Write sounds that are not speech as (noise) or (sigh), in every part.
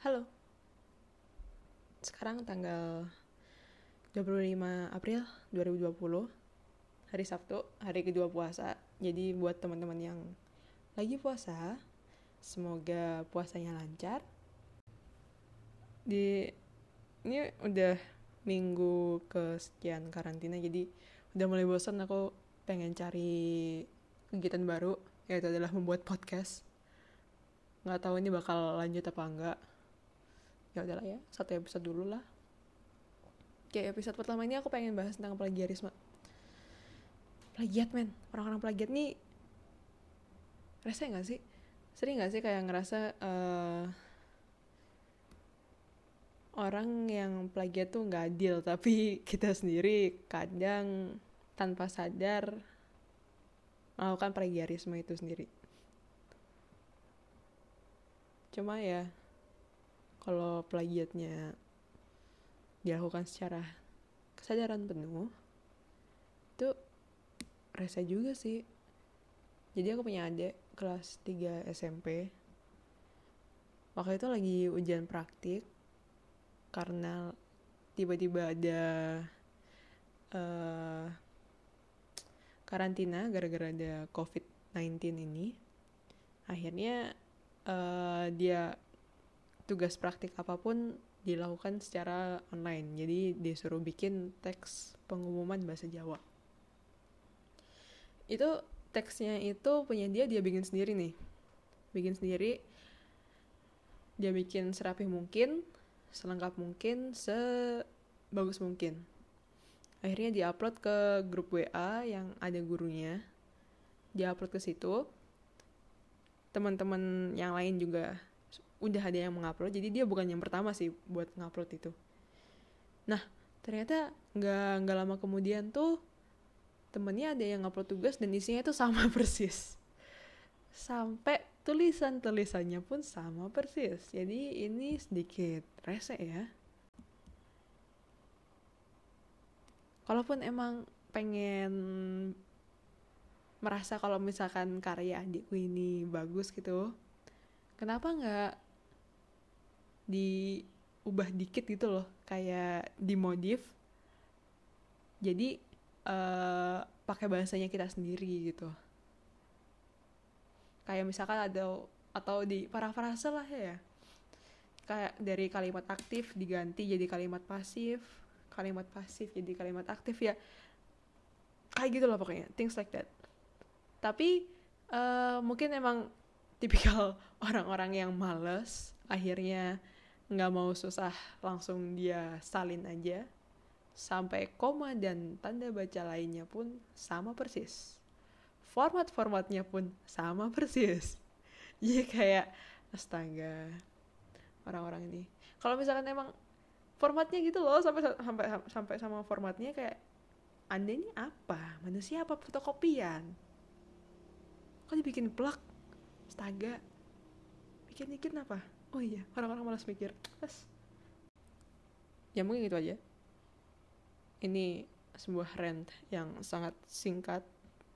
Halo. Sekarang tanggal 25 April 2020. Hari Sabtu, hari kedua puasa. Jadi buat teman-teman yang lagi puasa, semoga puasanya lancar. Di ini udah minggu kesekian karantina jadi udah mulai bosan aku pengen cari kegiatan baru yaitu adalah membuat podcast nggak tahu ini bakal lanjut apa enggak ya udahlah ya satu episode dulu lah. Kayak episode pertama ini aku pengen bahas tentang plagiarisme. Plagiat men. Orang-orang plagiat nih rasa nggak sih? Sering nggak sih kayak ngerasa uh, orang yang plagiat tuh nggak adil tapi (laughs) kita sendiri kadang tanpa sadar melakukan plagiarisme itu sendiri. Cuma ya kalau plagiatnya dilakukan secara kesadaran penuh itu rese juga sih jadi aku punya adik kelas 3 SMP waktu itu lagi ujian praktik karena tiba-tiba ada uh, karantina gara-gara ada COVID-19 ini. Akhirnya uh, dia tugas praktik apa pun dilakukan secara online. Jadi disuruh bikin teks pengumuman bahasa Jawa. Itu teksnya itu punya dia dia bikin sendiri nih. Bikin sendiri. Dia bikin serapi mungkin, selengkap mungkin, sebagus mungkin. Akhirnya diupload ke grup WA yang ada gurunya. Diupload ke situ. Teman-teman yang lain juga udah ada yang mengupload, jadi dia bukan yang pertama sih buat ngupload itu. Nah, ternyata nggak nggak lama kemudian tuh temennya ada yang ngupload tugas dan isinya itu sama (laughs) persis. Sampai tulisan-tulisannya pun sama persis. Jadi ini sedikit rese ya. Kalaupun emang pengen merasa kalau misalkan karya adikku ini bagus gitu, kenapa nggak diubah dikit gitu loh, kayak dimodif. Jadi uh, pakai bahasanya kita sendiri gitu. Kayak misalkan ada atau di parafrase lah ya. Kayak dari kalimat aktif diganti jadi kalimat pasif kalimat pasif jadi kalimat aktif ya. Kayak gitu loh pokoknya things like that. Tapi uh, mungkin emang tipikal (laughs) orang-orang yang males akhirnya nggak mau susah langsung dia salin aja. Sampai koma dan tanda baca lainnya pun sama persis. Format-formatnya pun sama persis. (laughs) Jadi kayak astaga orang-orang ini. Kalau misalkan emang formatnya gitu loh sampai sampai sampai sama formatnya kayak anda ini apa? Manusia apa fotokopian? Kok dibikin plak? Astaga bikin dikit apa oh iya orang-orang malas mikir. Terus. ya mungkin gitu aja. Ini sebuah rant yang sangat singkat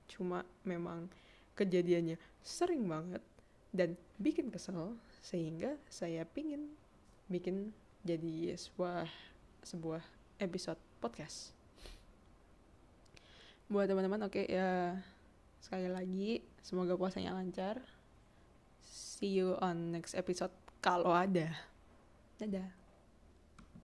cuma memang kejadiannya sering banget dan bikin kesel sehingga saya pingin bikin jadi sebuah sebuah episode podcast. Buat teman-teman oke okay, ya sekali lagi semoga puasanya lancar. See you on next episode kalau ada. Dadah